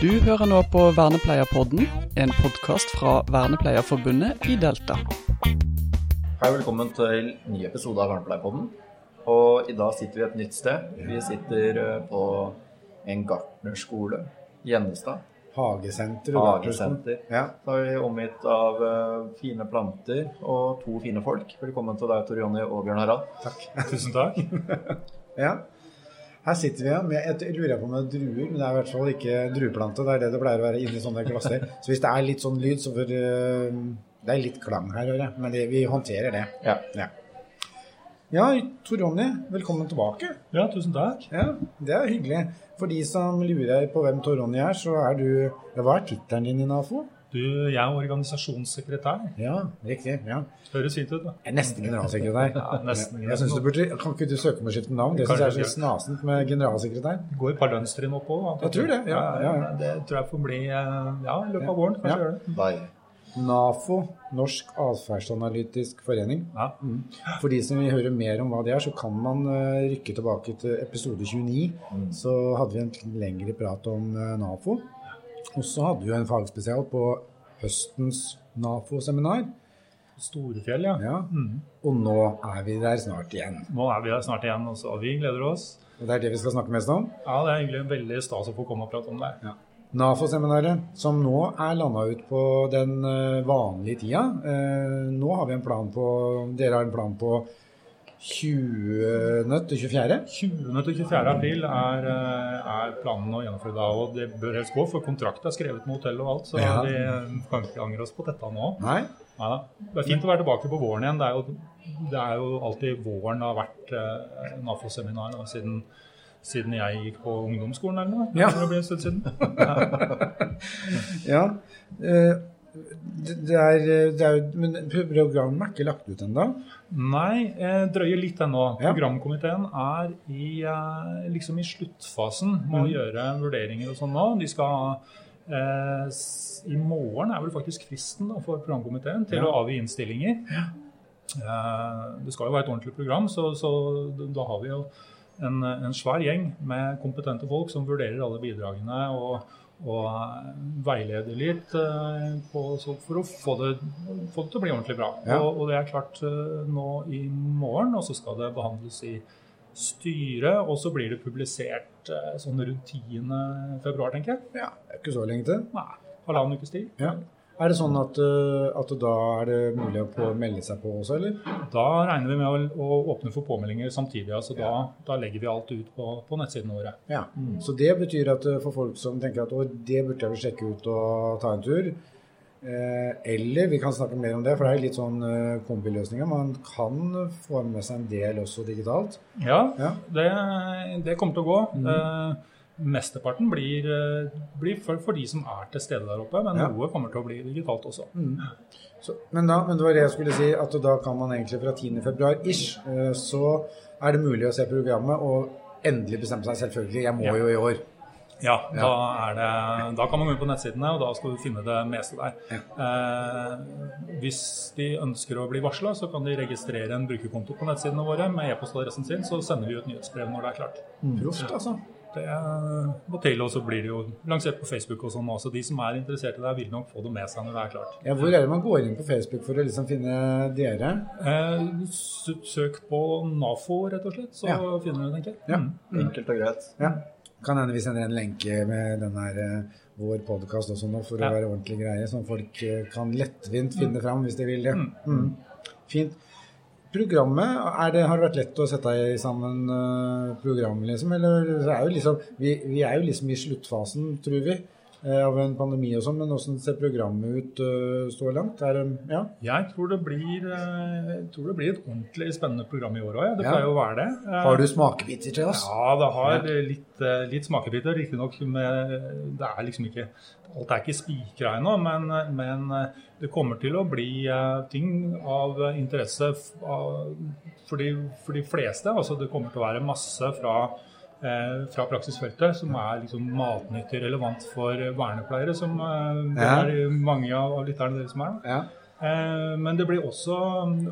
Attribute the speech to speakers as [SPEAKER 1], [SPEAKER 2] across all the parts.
[SPEAKER 1] Du hører nå på Vernepleierpodden, en podkast fra Vernepleierforbundet i Delta.
[SPEAKER 2] Hei, velkommen til ny episode av Vernepleierpodden. Og i dag sitter vi et nytt sted. Vi sitter eh, på en gartnerskole i Gjennestad.
[SPEAKER 3] Hagesenter. og
[SPEAKER 2] Hagesenter.
[SPEAKER 3] Ja.
[SPEAKER 2] Så er vi omgitt av eh, fine planter og to fine folk. Velkommen til deg, Tor Jonny og Bjørn Harald.
[SPEAKER 3] Takk.
[SPEAKER 4] Tusen takk.
[SPEAKER 3] Ja. Her sitter vi ja, med et, jeg lurer på om det er druer, men det er i hvert fall ikke drueplante. Det er det det pleier å være inni sånne glasser. Så hvis det er litt sånn lyd, så får uh, Det er litt klang her, hører jeg. Men det, vi håndterer det.
[SPEAKER 2] Ja.
[SPEAKER 3] Ja, ja Tor Ronny, velkommen tilbake.
[SPEAKER 4] Ja, tusen takk.
[SPEAKER 3] Ja, Det er hyggelig. For de som lurer på hvem Tor Ronny er, så er du Hva er tittelen din i NAFO?
[SPEAKER 4] Du, jeg er organisasjonssekretær.
[SPEAKER 3] Ja, riktig. ja.
[SPEAKER 4] Høres fint ut, da.
[SPEAKER 3] Jeg er nesten generalsekretær.
[SPEAKER 4] Ja, nesten.
[SPEAKER 3] Jeg synes du burde, Kan ikke du søke om å skifte navn? Det syns jeg er så snasent med generalsekretær.
[SPEAKER 4] Det går et par lønnstrinn opp òg.
[SPEAKER 3] Jeg tror det, ja, ja, ja.
[SPEAKER 4] Det tror jeg får bli eh, ja, i løpet av våren. Kanskje
[SPEAKER 3] Ja.
[SPEAKER 4] gjøre det.
[SPEAKER 3] NAFO, Norsk atferdsanalytisk forening.
[SPEAKER 4] Ja.
[SPEAKER 3] For de som vil høre mer om hva det er, så kan man eh, rykke tilbake til episode 29. Så hadde vi en lengre prat om eh, NAFO. Og så hadde vi en fagspesial på høstens NAFO-seminar.
[SPEAKER 4] Storefjell, ja.
[SPEAKER 3] Ja. Og nå er vi der snart igjen.
[SPEAKER 4] Nå er vi der snart igjen, også, og vi gleder oss.
[SPEAKER 3] Og det er det vi skal snakke mest om.
[SPEAKER 4] Ja, Det er egentlig veldig stas å få komme og prate om det.
[SPEAKER 3] Ja. NAFO-seminaret, som nå er landa ut på den eh, vanlige tida. Eh, nå har vi en plan på Dere har en plan på 20. til 24.
[SPEAKER 4] 20. til 24. april er, eh, er planen å gjennomføre da, og det bør helst gå, for kontrakt er skrevet med hotell og alt, så
[SPEAKER 3] Ja.
[SPEAKER 4] vi kan ikke angre oss på dette nå.
[SPEAKER 3] Nei?
[SPEAKER 4] Neida. Det er fint å være tilbake på våren igjen. Det er jo, det er jo alltid våren det har vært eh, NAFO-seminar siden, siden jeg gikk på ungdomsskolen eller noe.
[SPEAKER 3] Ja.
[SPEAKER 4] Det blir en stund siden.
[SPEAKER 3] Ja. eh, det, er, det er Men programmet er ikke lagt ut ennå?
[SPEAKER 4] Nei, eh, drøyer litt ennå.
[SPEAKER 3] Ja.
[SPEAKER 4] Programkomiteen er i, eh, liksom i sluttfasen med å
[SPEAKER 3] Mm.
[SPEAKER 4] gjøre vurderinger og sånn nå. De skal eh, I morgen er vel faktisk fristen da, for programkomiteen til
[SPEAKER 3] Ja.
[SPEAKER 4] å avgi innstillinger. Eh, det skal jo være et ordentlig program, så, så da har vi jo en, en svær gjeng med kompetente folk som vurderer alle bidragene og, og veilede litt eh, på, så for å få det, få det til å bli ordentlig bra.
[SPEAKER 3] Ja.
[SPEAKER 4] Og, og det er klart eh, nå i morgen, og så skal det behandles i styret, og så blir det publisert eh, sånn rundt 10. februar, tenker jeg.
[SPEAKER 3] Ja. Det er ikke så lenge til.
[SPEAKER 4] Nei, halvannen ukes tid.
[SPEAKER 3] Ja. Er det sånn at, eh, at da er det mulig å på, melde seg på også, eller?
[SPEAKER 4] Da regner vi med å, å åpne for påmeldinger samtidig. altså da, da legger vi alt ut på, på nettsidene våre.
[SPEAKER 3] Ja. Så det betyr at eh, for folk som tenker at det burde jeg vel sjekke ut og ta en tur, eh, eller vi kan snakke mer om det, for det er litt sånn eh, kombiløsninger. Man kan få med seg en del også digitalt.
[SPEAKER 4] Ja,
[SPEAKER 3] Ja.
[SPEAKER 4] det, det kommer til å gå. Eh, mesteparten blir, eh, blir for, for de som er til stede der oppe, men
[SPEAKER 3] Ja.
[SPEAKER 4] noe kommer til å bli digitalt også.
[SPEAKER 3] Så, men, da, men det var det jeg skulle si, at da kan man egentlig fra 10. februar ish, eh, så er det mulig å se programmet og endelig bestemme seg selvfølgelig. Jeg må
[SPEAKER 4] Ja.
[SPEAKER 3] jo i år.
[SPEAKER 4] Ja, Da, er det, da kan man gå på nettsidene, og da skal du finne det meste der. Eh, hvis de ønsker å bli varsla, så kan de registrere en brukerkonto på nettsidene våre med e-postadressen sin, så sender vi ut nyhetsbrev når det er klart.
[SPEAKER 3] Proft, altså.
[SPEAKER 4] Det må til, og så blir det jo lansert på Facebook og sånn også. De som er interessert i det, vil nok få det med seg når det er klart.
[SPEAKER 3] Ja, hvor er det man går inn på Facebook for å liksom finne dere?
[SPEAKER 4] Eh, søk på NAFO, rett og slett, så
[SPEAKER 3] Ja.
[SPEAKER 4] finner du det, tenker jeg.
[SPEAKER 3] Ja.
[SPEAKER 4] Mm.
[SPEAKER 2] Enkelt og greit.
[SPEAKER 3] Ja. Kan hende vi sender en lenke med den her eh, vår podkast også nå, for
[SPEAKER 4] Ja.
[SPEAKER 3] å være ordentlig greie, sånn folk eh, kan lettvint finne fram hvis de vil det. Mm. Fint. Programmet, det, har det vært lett å sette i sammen eh, program, liksom? Eller er liksom, vi, vi er jo liksom i sluttfasen, tror vi, av en pandemi og sånn, men hvordan ser programmet ut eh, så langt? Er ja?
[SPEAKER 4] Jeg tror det, blir, eh, jeg tror det blir et ordentlig spennende program i år òg. Ja. Det pleier jo å være det. Eh,
[SPEAKER 3] Har du smakebiter til oss?
[SPEAKER 4] Ja, det har litt, eh, litt smakebiter, riktignok. med- Det er liksom ikke Alt er ikke spikra ennå, men, men eh, det kommer til å bli eh, ting av eh, interesse for de, for de fleste. Altså det kommer til å være masse fra eh, fra praksisfeltet som er liksom matnyttig relevant for vernepleiere, som eh, det
[SPEAKER 3] Ja.
[SPEAKER 4] er mange av lytterne deres som er.
[SPEAKER 3] Ja.
[SPEAKER 4] Eh, Men det blir også,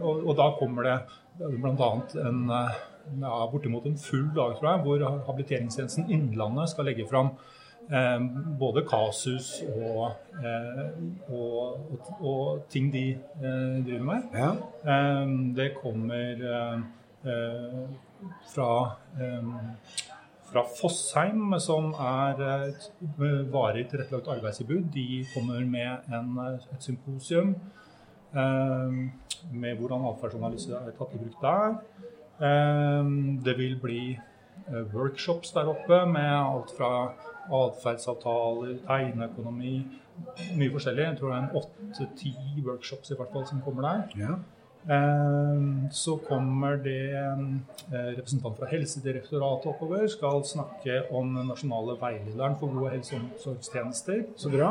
[SPEAKER 4] og, og da kommer det bl.a. en eh, ja, bortimot en full dag, tror jeg, hvor habiliteringstjenesten Innlandet skal legge fram eh, både kasus og, eh, og, og, og, ting de eh, driver med.
[SPEAKER 3] Ja.
[SPEAKER 4] Eh, det kommer eh, eh, fra fra Fossheim, som er et varig tilrettelagt arbeidstilbud. De kommer med en, et symposium med hvordan atferdsanalyse er tatt i bruk der. Det vil bli workshops der oppe med alt fra atferdsavtaler, tegneøkonomi, mye forskjellig. Jeg tror det er åtte-ti workshops i hvert fall som kommer der.
[SPEAKER 3] Ja.
[SPEAKER 4] Så kommer det en representant fra Helsedirektoratet oppover. Skal snakke om den nasjonale veilederen for gode helse- og omsorgstjenester.
[SPEAKER 3] Så bra.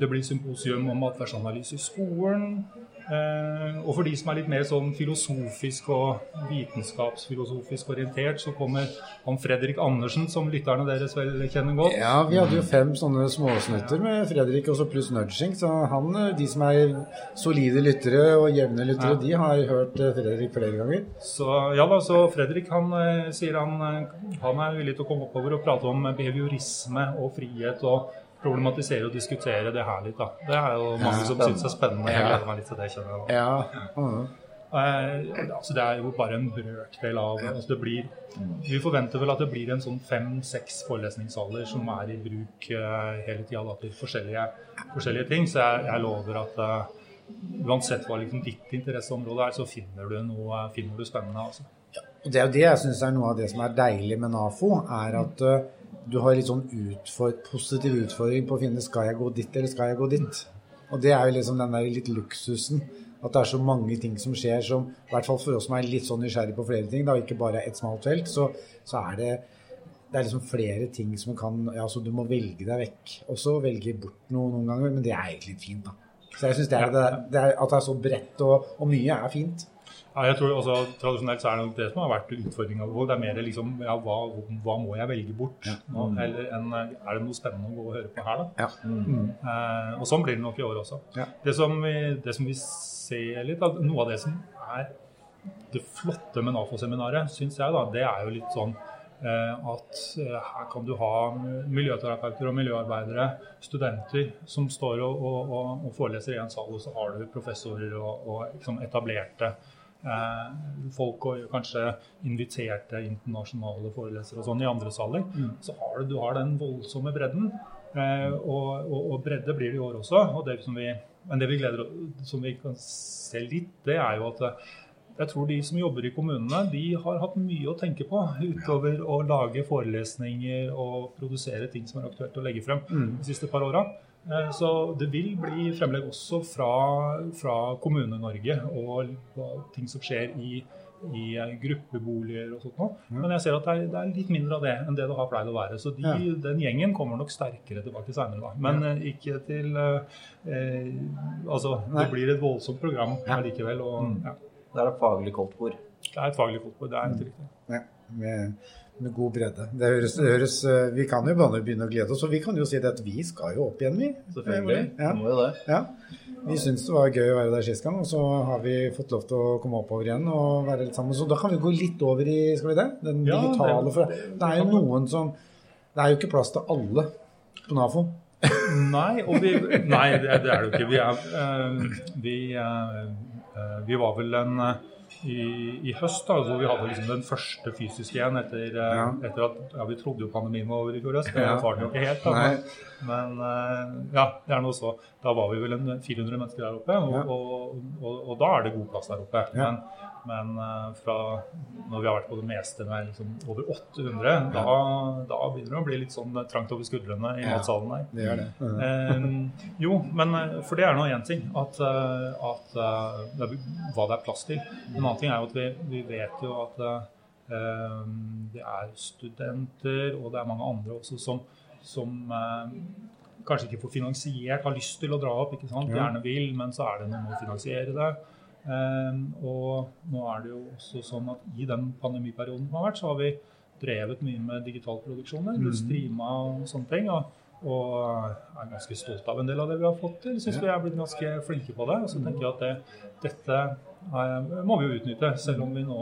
[SPEAKER 4] Det blir symposium om atferdsanalyse i skolen. Eh, og for de som er litt mer sånn filosofisk og vitenskapsfilosofisk orientert, så kommer han Fredrik Andersen, som lytterne deres vel kjenner godt.
[SPEAKER 3] Ja, vi hadde jo fem sånne småsnutter med Fredrik, og så pluss nudging. Så han, de som er solide lyttere og jevne lyttere, ja. de har hørt Fredrik flere ganger.
[SPEAKER 4] Så ja da, så Fredrik han sier han, han er villig til å komme oppover og prate om behaviorisme og frihet. og problematisere og diskutere det her litt. da. Det er jo mange ja, som syns er spennende. Jeg gleder meg litt til det. kjenner jeg.
[SPEAKER 3] Ja. Uh
[SPEAKER 4] eh, altså, det er jo bare en brøkdel av altså, det. Blir, vi forventer vel at det blir en sånn fem-seks forelesningssaler som er i bruk uh, hele tida til forskjellige, forskjellige, ting. Så jeg, jeg lover at uh, uansett hva liksom, ditt interesseområde er, så finner du noe finner du spennende. altså.
[SPEAKER 3] Og Det er jo det jeg syns er noe av det som er deilig med NAFO. er at uh, du har litt sånn utfor, positiv utfordring på å finne skal jeg gå dit eller skal jeg gå dit. Og det er jo liksom den der litt luksusen. At det er så mange ting som skjer som, i hvert fall for oss som er litt sånn nysgjerrig på flere ting, da, ikke bare ett smalt felt, så, så, er det det er liksom flere ting som kan ja, så Du må velge deg vekk. Også velge bort noe noen ganger, men det er egentlig fint, da. Så jeg syns det, det, det, er at det er så bredt og, og mye er fint.
[SPEAKER 4] Ja, jeg tror også Tradisjonelt så er det det som har vært utfordringa. Det er mer liksom ja, hva, hva, må jeg velge bort? Ja. Mm. Eller en, er det noe spennende å gå og høre på her, da? Ja. Mm. Eh, og sånn blir det nok i år også. Det som, vi, det, som vi, ser litt, at noe av det som er det flotte med NAFO-seminaret, syns jeg, da, det er jo litt sånn eh, at eh, her kan du ha miljøterapeuter og miljøarbeidere, studenter, som står og, og, og, og foreleser i en sal, og så har du professorer og, liksom etablerte Eh, folk og kanskje inviterte internasjonale forelesere og sånn i andre saler, mm. så har du, du har den voldsomme bredden. Eh, og, og, og, bredde blir det i år også. og det som vi, Men det vi gleder som vi kan se litt, det er jo at eh, jeg tror de som jobber i kommunene, de har hatt mye å tenke på utover å lage forelesninger og produsere ting som er aktuelt å legge frem mm. de siste par åra. Eh, så det vil bli fremlegg også fra, fra Kommune-Norge og ting som skjer i, i eh, gruppeboliger og sånt noe. Men jeg ser at det er, det er, litt mindre av det enn det det har pleid å være. Så de, ja. den gjengen kommer nok sterkere tilbake seinere, Men ja. Eh, ikke til eh, Altså, Nei. det blir et voldsomt program allikevel. Og, mm. ja.
[SPEAKER 2] Det er et faglig koldtbord.
[SPEAKER 4] Det er et faglig fotball. det er helt riktig.
[SPEAKER 3] Ja, med med god bredde. Det høres, det høres, eh, vi kan jo bare begynne å glede oss, og vi kan jo si det at vi skal jo opp igjen, vi.
[SPEAKER 2] Selvfølgelig. Ja. Må jo det.
[SPEAKER 3] Ja. Vi syns det var gøy å være der sist gang, og så har vi fått lov til å komme oppover igjen og være litt sammen. Så da kan vi gå litt over i skal vi det? den ja, digitale. For det er jo noen som Det er jo ikke plass til alle på NAFO.
[SPEAKER 4] Nei, vi, nei det, det, er det jo ikke. Vi, er, uh, vi, uh, vi var vel en uh, i, i, høst, da, hvor vi hadde liksom den første fysiske igjen etter, eh, ja. etter at ja, Vi trodde jo pandemien var over i fjor høst, det den jo ikke helt. Da, men, men, eh, ja, det er noe så. Da var vi vel en 400 mennesker der oppe, og, og, og, og da er det god plass der oppe. Men, men uh, fra når vi har vært på det meste med liksom over 800, ja. da, da, begynner det å bli litt sånn trangt over skuldrene i ja, matsalen der.
[SPEAKER 3] Det gjør det.
[SPEAKER 4] Mm. Eh, jo, men eh, for det er nå én ting, at, at hva det er plass til. En annen ting er jo at vi, vi vet jo at det er studenter, og det er mange andre også som, som kanskje ikke får finansiert, har lyst til å dra opp, ikke sant? gjerne vil, men så er det noe med å finansiere det. Ehm, og nå er det jo også sånn at i den pandemiperioden som har vært, så har vi drevet mye med digitalproduksjoner. Mm. Streama og sånne ting. Og, og, er ganske stolt av en del av det vi har fått til. Syns vi er blitt ganske flinke på det. Og så tenker jeg at det, dette eh, må vi jo utnytte, selv om vi nå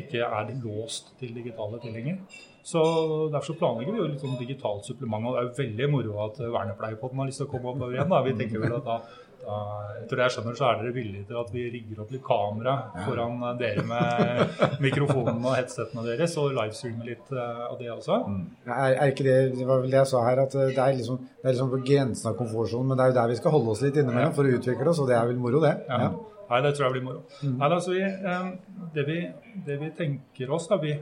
[SPEAKER 4] ikke er låst til digitale tilhenger. Så Derfor så planlegger vi jo litt sånn digitalt supplement. og Det er jo veldig moro at Vernepleiepodden har lyst til å komme opp igjen. da. Vi tenker vel at da, da etter det jeg skjønner, så er dere villige til at vi rigger opp litt kamera foran dere med mikrofonen og headsetene deres, og livestreamer litt uh, av det også.
[SPEAKER 3] Mm. Er, er, ikke det det var vel det jeg sa her, at det er liksom, det er liksom på grensen av komfortsonen, men det er jo der vi skal holde oss litt innimellom for å utvikle oss, og det er vel moro, det.
[SPEAKER 4] Ja. ja. Nei, det tror jeg blir moro. Mm. Nei, altså, vi, det, vi, det, vi, tenker oss da, vi,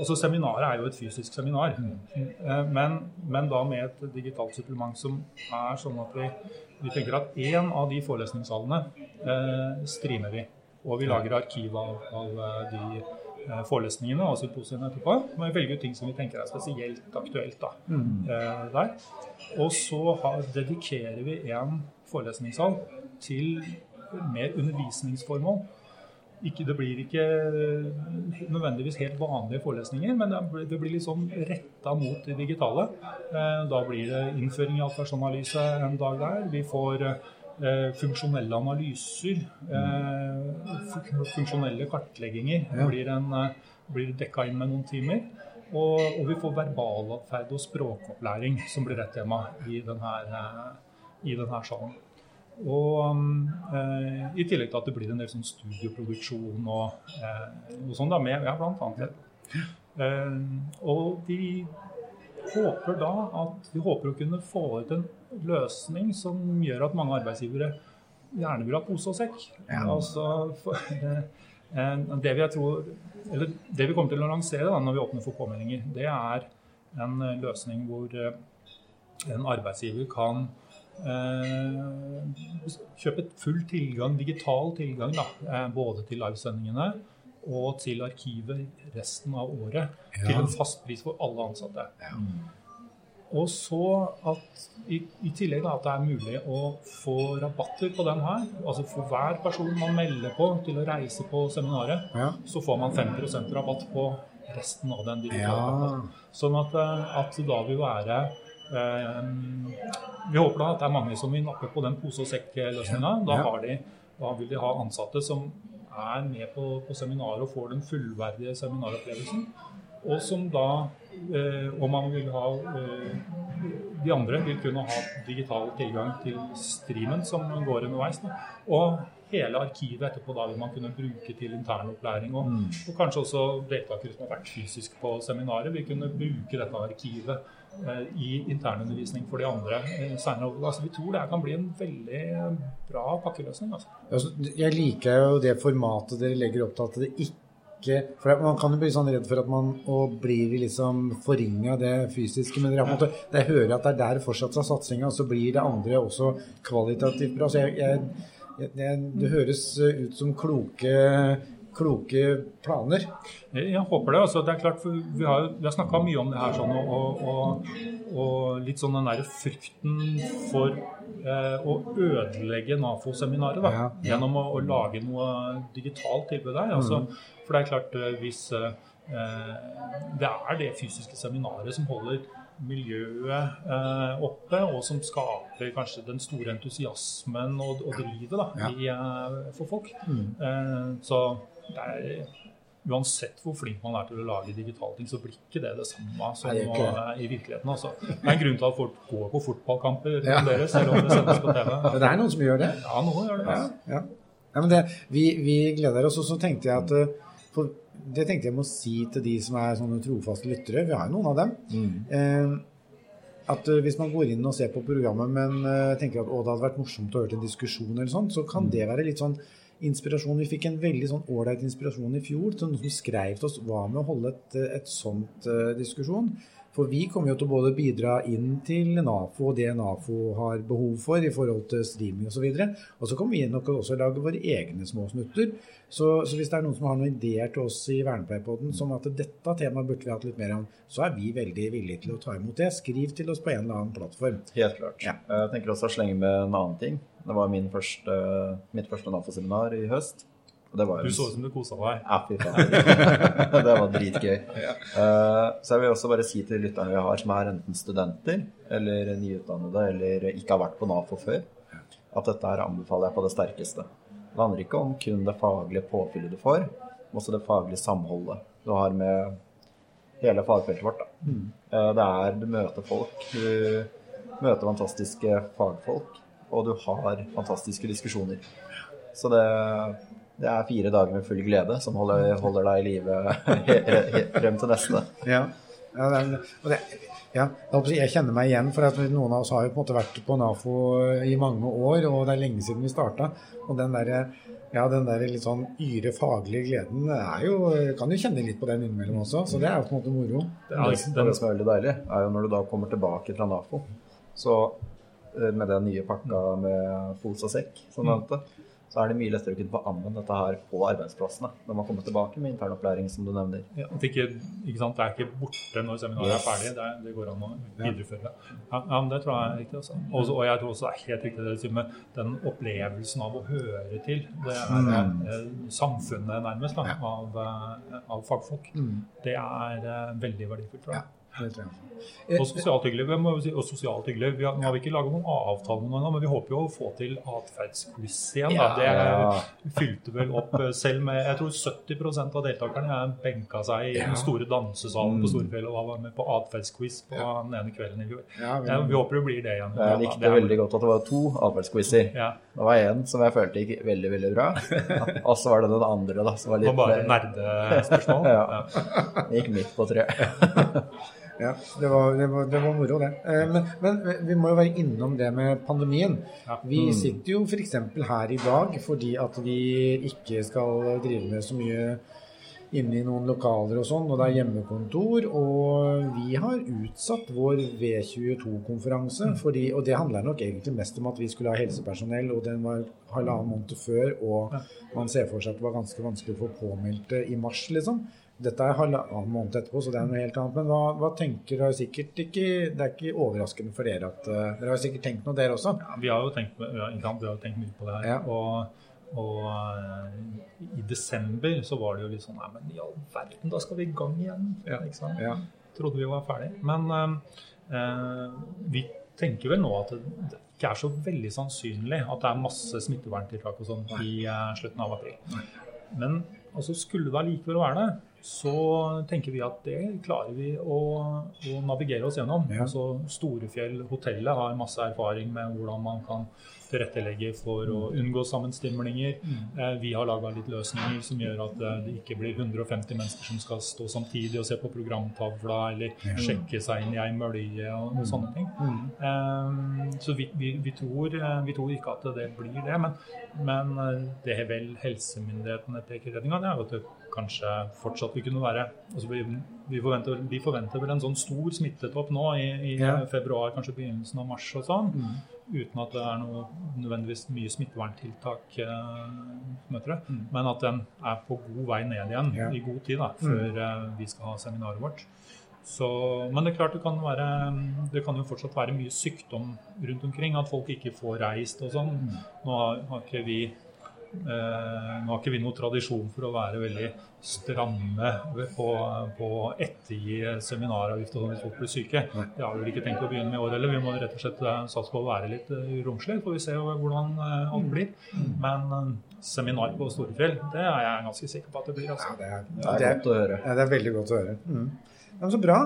[SPEAKER 4] også Seminaret er jo et fysisk seminar, mm. men, men, da med et digitalt supplement som er sånn at vi, vi tenker at én av de forelesningssalene eh, streamer vi. Og vi lager arkiv av, av eh, de eh, forelesningene og symposiene etterpå. Men vi velger ut ting som vi tenker er spesielt aktuelt da, mm. eh, der. Og så har, dedikerer vi en forelesningssal til mer undervisningsformål. Ikke, det blir ikke nødvendigvis helt vanlige forelesninger, men det blir litt sånn retta mot det digitale. Eh, da blir det innføring i atferdsanalyse en dag der. Vi får eh, funksjonelle analyser. Eh, funksjonelle kartlegginger blir, en, blir dekka inn med noen timer. Og, og vi får verbalatferd og språkopplæring, som blir et tema i denne, i denne salen. Og eh, I tillegg til at det blir en del sånn studioproduksjon og eh, noe sånt da, med ja, blant annet. Eh, og vi håper da at vi håper å kunne få ut en løsning som gjør at mange arbeidsgivere gjerne vil ha pose og sekk. Ja. Altså, for, eh, det, vi tror, det vi kommer til å lansere da, når vi åpner for påmeldinger, det er en løsning hvor eh, en arbeidsgiver kan Eh, kjøpe full tilgang, digital tilgang, da, eh, både til livesendingene og til arkivet resten av året. Ja. Til en fast pris for alle ansatte. Ja. Og så at i, i tillegg da, at det er mulig å få rabatter på den her. Altså for hver person man melder på til å reise på seminaret, ja. så får man 5% rabatt på resten av den digitale. Ja. Sånn at, eh, at da vil være Eh, vi håper da at det er mange som vil nappe på den pose og sekk-løsninga. Da, da, vil de ha ansatte som er med på, på seminaret og får den fullverdige seminaropplevelsen. Og som da, eh, om man vil ha eh, De andre vil kunne ha digital tilgang til streamen som går underveis. Da. Og hele arkivet etterpå da vil man kunne bruke til internopplæring. Og, mm. og kanskje også deltakere som har vært fysisk på seminaret, vil kunne bruke dette arkivet i internundervisning for de andre eh, senere. Altså, vi tror det kan bli en veldig bra pakkeløsning. Altså.
[SPEAKER 3] Jeg liker jo det formatet dere legger opp til at det ikke for Man kan jo bli sånn redd for at man blir liksom forringa det fysiske. Men måte, jeg hører at det er der fortsatt er satsinga, og så blir det andre også kvalitativt bra. Så jeg, jeg, jeg, det høres ut som kloke kloke planer.
[SPEAKER 4] Jeg håper det. altså det er klart, Vi har, vi har snakka mye om det her sånn, og, og, og litt sånn den der frykten for eh, å ødelegge NAFO-seminaret ja, ja. gjennom å, å, lage noe digitalt tilbud der. Altså, mm. For det er klart, eh, hvis eh, det er det fysiske seminaret som holder miljøet eh, oppe, og som skaper kanskje den store entusiasmen og, og drivet da, ja. i, eh, for folk. Mm. Eh, så er Uansett hvor flink man er til å lage digitale ting, så blir ikke det det samme som Nei, i virkeligheten. Altså. Det er en grunn til at folk går på fotballkamper ja. deres, selv om det sendes på TV.
[SPEAKER 3] Det er noen som gjør det?
[SPEAKER 4] Ja, noen gjør det.
[SPEAKER 3] Ja, ja. ja men det, vi, vi, gleder oss. Og så tenkte jeg at eh, for, Det tenkte jeg må si til de som er sånne trofaste lyttere. Vi har jo noen av dem. Mm. Eh, at uh, Hvis man går inn og ser på programmet, men uh, tenker at å, det hadde vært morsomt å høre en diskusjon, eller sånt, så kan mm. det være litt sånn inspirasjon. Vi fikk en veldig sånn ålreit inspirasjon i fjor til noen som skrev til oss hva med å holde et, et sånt uh, diskusjon. For vi kommer jo til å både bidra inn til NAFO og det NAFO har behov for i forhold til streaming osv. Og, så og så kommer vi nok også lage våre egne små snutter. Så, så, hvis det er noen som har noen ideer til oss i Vernepleierpodden som at dette temaet burde vi hatt litt mer om, så er vi veldig villige til å ta imot det. Skriv til oss på en eller annen plattform.
[SPEAKER 2] Helt klart. Ja. Jeg tenker også å slenge med en annen ting. Det var første, mitt første NAFO-seminar i høst.
[SPEAKER 4] Du så ut som du kosa deg.
[SPEAKER 2] Ja, fy faen. det var dritgøy. ja. uh, så jeg vil også bare si til lytterne vi har som er enten studenter eller nyutdannede eller ikke har vært på NAFO før, at dette her anbefaler jeg på det sterkeste. Det handler ikke om kun det faglige påfyllet du får, men også det faglige samholdet du har med hele fagfeltet vårt. Da. Uh, Det er Du møter folk, du møter fantastiske fagfolk, og du har fantastiske diskusjoner. Så det, det er fire dager med full glede som holder, holder deg i live frem til neste.
[SPEAKER 3] Ja. ja, det er, og det, ja jeg kjenner meg igjen, for at noen av oss har jo på en måte vært på NAFO i mange år, og det er lenge siden vi starta. Og den der, ja, den der litt sånn yre faglige gleden er jo, kan jo kjenne litt på den innimellom også, så det er jo på en måte moro.
[SPEAKER 4] Det er,
[SPEAKER 2] det, det som er veldig deilig, er jo når du da kommer tilbake fra NAFO, så eh, med den nye pakka med pose og sekk, som du nevnte, så er det mye lettere å kunne få anvendt dette her på arbeidsplassene når man kommer tilbake med internopplæring, som du nevner.
[SPEAKER 4] ja, at ikke, ikke sant, det er ikke borte når seminaret er ferdig. Det, er, det går an å videreføre. Ja, ja, men Det tror jeg er riktig. Også. Også, og jeg tror også det er helt riktig det du sier med den opplevelsen av å høre til. Det er mm. samfunnet nærmest da, av, eh, av fagfolk. Det er eh, veldig verdifullt. tror jeg.
[SPEAKER 3] Det jeg.
[SPEAKER 4] Og sosialt hyggelig. Vi må si, og sosialt hyggelig. Vi har, nå har vi ikke laget noen avtale med noen ennå, men vi håper jo å få til atferdsquiz igjen. Da. Det
[SPEAKER 2] Ja.
[SPEAKER 4] fylte vel opp eh, selv med Jeg tror 70% av deltakerne er benka seg i den store dansesalen på Storfjellet og var med på atferdsquiz på den ene kvelden i fjor.
[SPEAKER 3] Ja,
[SPEAKER 4] vi håper det blir det igjen.
[SPEAKER 2] Jeg likte veldig godt at det var to atferdsquizer. Det var en som jeg følte gikk veldig, veldig bra, og så var det den andre da, som var litt
[SPEAKER 4] og bare nerdespørsmål.
[SPEAKER 2] Ja.
[SPEAKER 4] Ja.
[SPEAKER 2] gikk midt på treet.
[SPEAKER 3] Ja, det var, det var, det var moro, det. Eh, Men, men vi må jo være innom det med pandemien. Vi sitter jo f.eks. her i dag fordi at vi ikke skal drive med så mye inne i noen lokaler og sånn, og det er hjemmekontor. Og vi har utsatt vår V22-konferanse, og det handler nok egentlig mest om at vi skulle ha helsepersonell, og den var halvannen måned før, og man ser for seg at det var ganske vanskelig å få påmeldte i mars, liksom. Dette er halvannen måned etterpå, så det er noe helt annet. Men hva, hva tenker dere sikkert ikke Det er ikke overraskende for dere at eh, Dere har sikkert tenkt noe, dere også?
[SPEAKER 4] Ja, vi har jo tenkt, vi har, vi har tenkt mye på det her.
[SPEAKER 3] Ja.
[SPEAKER 4] Og, og uh, i desember så var det jo litt sånn Nei, men i all verden, da skal vi i gang igjen. Ikke sant?
[SPEAKER 3] Ja.
[SPEAKER 4] Trodde vi var ferdig. Men uh, vi tenker vel nå at det, det ikke er så veldig sannsynlig at det er masse smitteverntiltak og sånn i uh, slutten av april. Men altså, skulle det allikevel være det, så tenker vi at det klarer vi å, å navigere oss gjennom.
[SPEAKER 3] Ja.
[SPEAKER 4] Altså, Storefjell hotellet har masse erfaring med hvordan man kan tilrettelegge for å unngå sammenstimlinger. Eh, vi har laga litt løsninger som gjør at eh, det ikke blir 150 mennesker som skal stå samtidig og se på programtavla eller sjekke seg inn i ei mølje og, og sånne ting. Eh, så vi, vi, vi, tror, eh, vi tror ikke at det blir det. Men, men eh, det vel helsemyndighetene peker i retning av, er at det kanskje fortsatt vil kunne være altså vi, vi, forventer, vi forventer vel en sånn stor smittetopp nå i, i
[SPEAKER 3] Ja.
[SPEAKER 4] februar, kanskje begynnelsen av mars og sånn. Uten at det er noe nødvendigvis mye smitteverntiltak, eh, møter det. Mm. Men at den er på god vei ned igjen
[SPEAKER 3] yeah.
[SPEAKER 4] i god tid da, før eh, vi skal ha seminaret vårt. Så, men det er klart det kan, være, det kan jo fortsatt være mye sykdom rundt omkring. At folk ikke får reist og sånn. Nå har, har ikke vi nå har ikke vi noen tradisjon for å være veldig stramme på, på å ettergi seminaravgift og sånn hvis folk blir syke. Det har vi vel ikke tenkt å begynne med i år heller. Vi må rett og slett eh, satse på å være litt uh, romslige. Får vi se hvordan eh, alt blir. Men eh, seminar på Storefjell, det er jeg ganske sikker på at det blir.
[SPEAKER 3] Ja,
[SPEAKER 4] Altså.
[SPEAKER 3] det er,
[SPEAKER 2] Det er godt å høre.
[SPEAKER 3] Ja, det er veldig godt å høre. Mm. Ja, men så bra.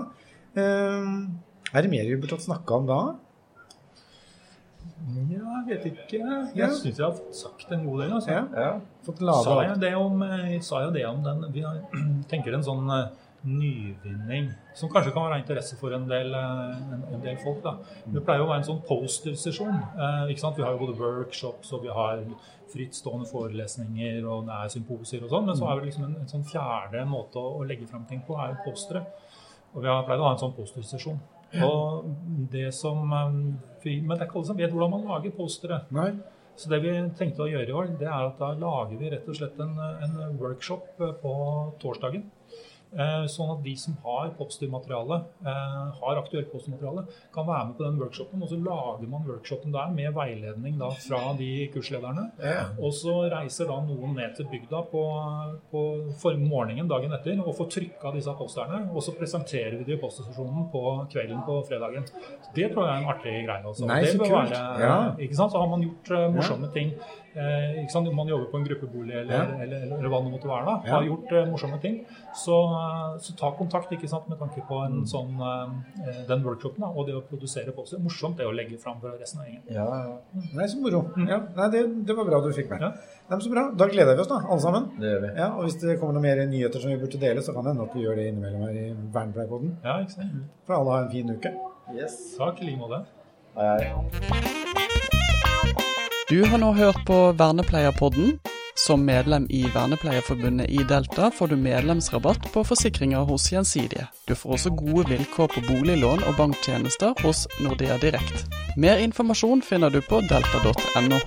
[SPEAKER 3] Um, er det mer vi burde snakke om da?
[SPEAKER 4] Ja, jeg vet ikke. Jeg syns jeg har fått sagt en god del. Altså.
[SPEAKER 3] Ja.
[SPEAKER 2] Ja.
[SPEAKER 3] Fått
[SPEAKER 4] Sa jeg det om, jeg sa jo det om den Vi har, tenker en sånn eh, nyvinning som kanskje kan være av interesse for en del, eh, en, en del folk. Da. Det pleier å være en sånn postersesjon. Eh, ikke sant? Vi har jo både workshops og vi har frittstående forelesninger og det er symposier og sånn. Men så er det liksom en, en sånn fjerde måte å, å legge frem ting på, er jo postere. Og vi har pleid å ha en sånn postersesjon. Og det som vi, Men det er ikke alle som vet hvordan man lager postere.
[SPEAKER 3] Nei.
[SPEAKER 4] Så det vi tenkte å gjøre i år, det er at da lager vi rett og slett en, en workshop eh, på torsdagen. Eh, Sånn at de som har popstyrmateriale, eh, har aktuelt popstyrmateriale, kan være med på den workshopen. Og så lager man workshopen der med veiledning da fra de kurslederne. Og så reiser da noen ned til bygda på, på for morgenen dagen etter og får trykka disse posterne. Og så presenterer vi det i poststasjonen på kvelden på fredagen. Det tror jeg er en artig greie. Også.
[SPEAKER 3] Nei,
[SPEAKER 4] det
[SPEAKER 3] så kult.
[SPEAKER 4] være,
[SPEAKER 3] Ja.
[SPEAKER 4] Så har man gjort eh, morsomme ting eh, ikke sant? Om man jobber på en gruppebolig eller,
[SPEAKER 3] Ja.
[SPEAKER 4] eller, eller, eller hva det måtte være, da,
[SPEAKER 3] Ja.
[SPEAKER 4] har gjort eh, morsomme ting, så, eh, så ta kontakt ikke sant? med tanke på en
[SPEAKER 3] Mm.
[SPEAKER 4] sånn, eh, den workshopen da, og det å produsere poster. Morsomt det å legge fram for resten av gjengen.
[SPEAKER 2] Ja, ja.
[SPEAKER 3] Nei, så moro. Ja, nei, det, det var bra du fikk med.
[SPEAKER 4] Ja.
[SPEAKER 3] Nei, men så bra. Da gleder vi oss, da, alle sammen.
[SPEAKER 2] Det gjør vi.
[SPEAKER 3] Ja, og Hvis det kommer noen mer nyheter som vi burde dele, så kan det hende at vi gjør det innimellom her i Vernepleierpodden.
[SPEAKER 4] Ja, ikke sant?
[SPEAKER 3] For alle har en fin uke.
[SPEAKER 2] Yes.
[SPEAKER 4] Takk i like måte.
[SPEAKER 2] Hei, hei.
[SPEAKER 1] Du har nå hørt på Vernepleierpodden. Som medlem i Vernepleierforbundet i Delta får du medlemsrabatt på forsikringer hos Gjensidige. Du får også gode vilkår på boliglån og banktjenester hos Nordea Direkt. Mer informasjon finner du på delta.no.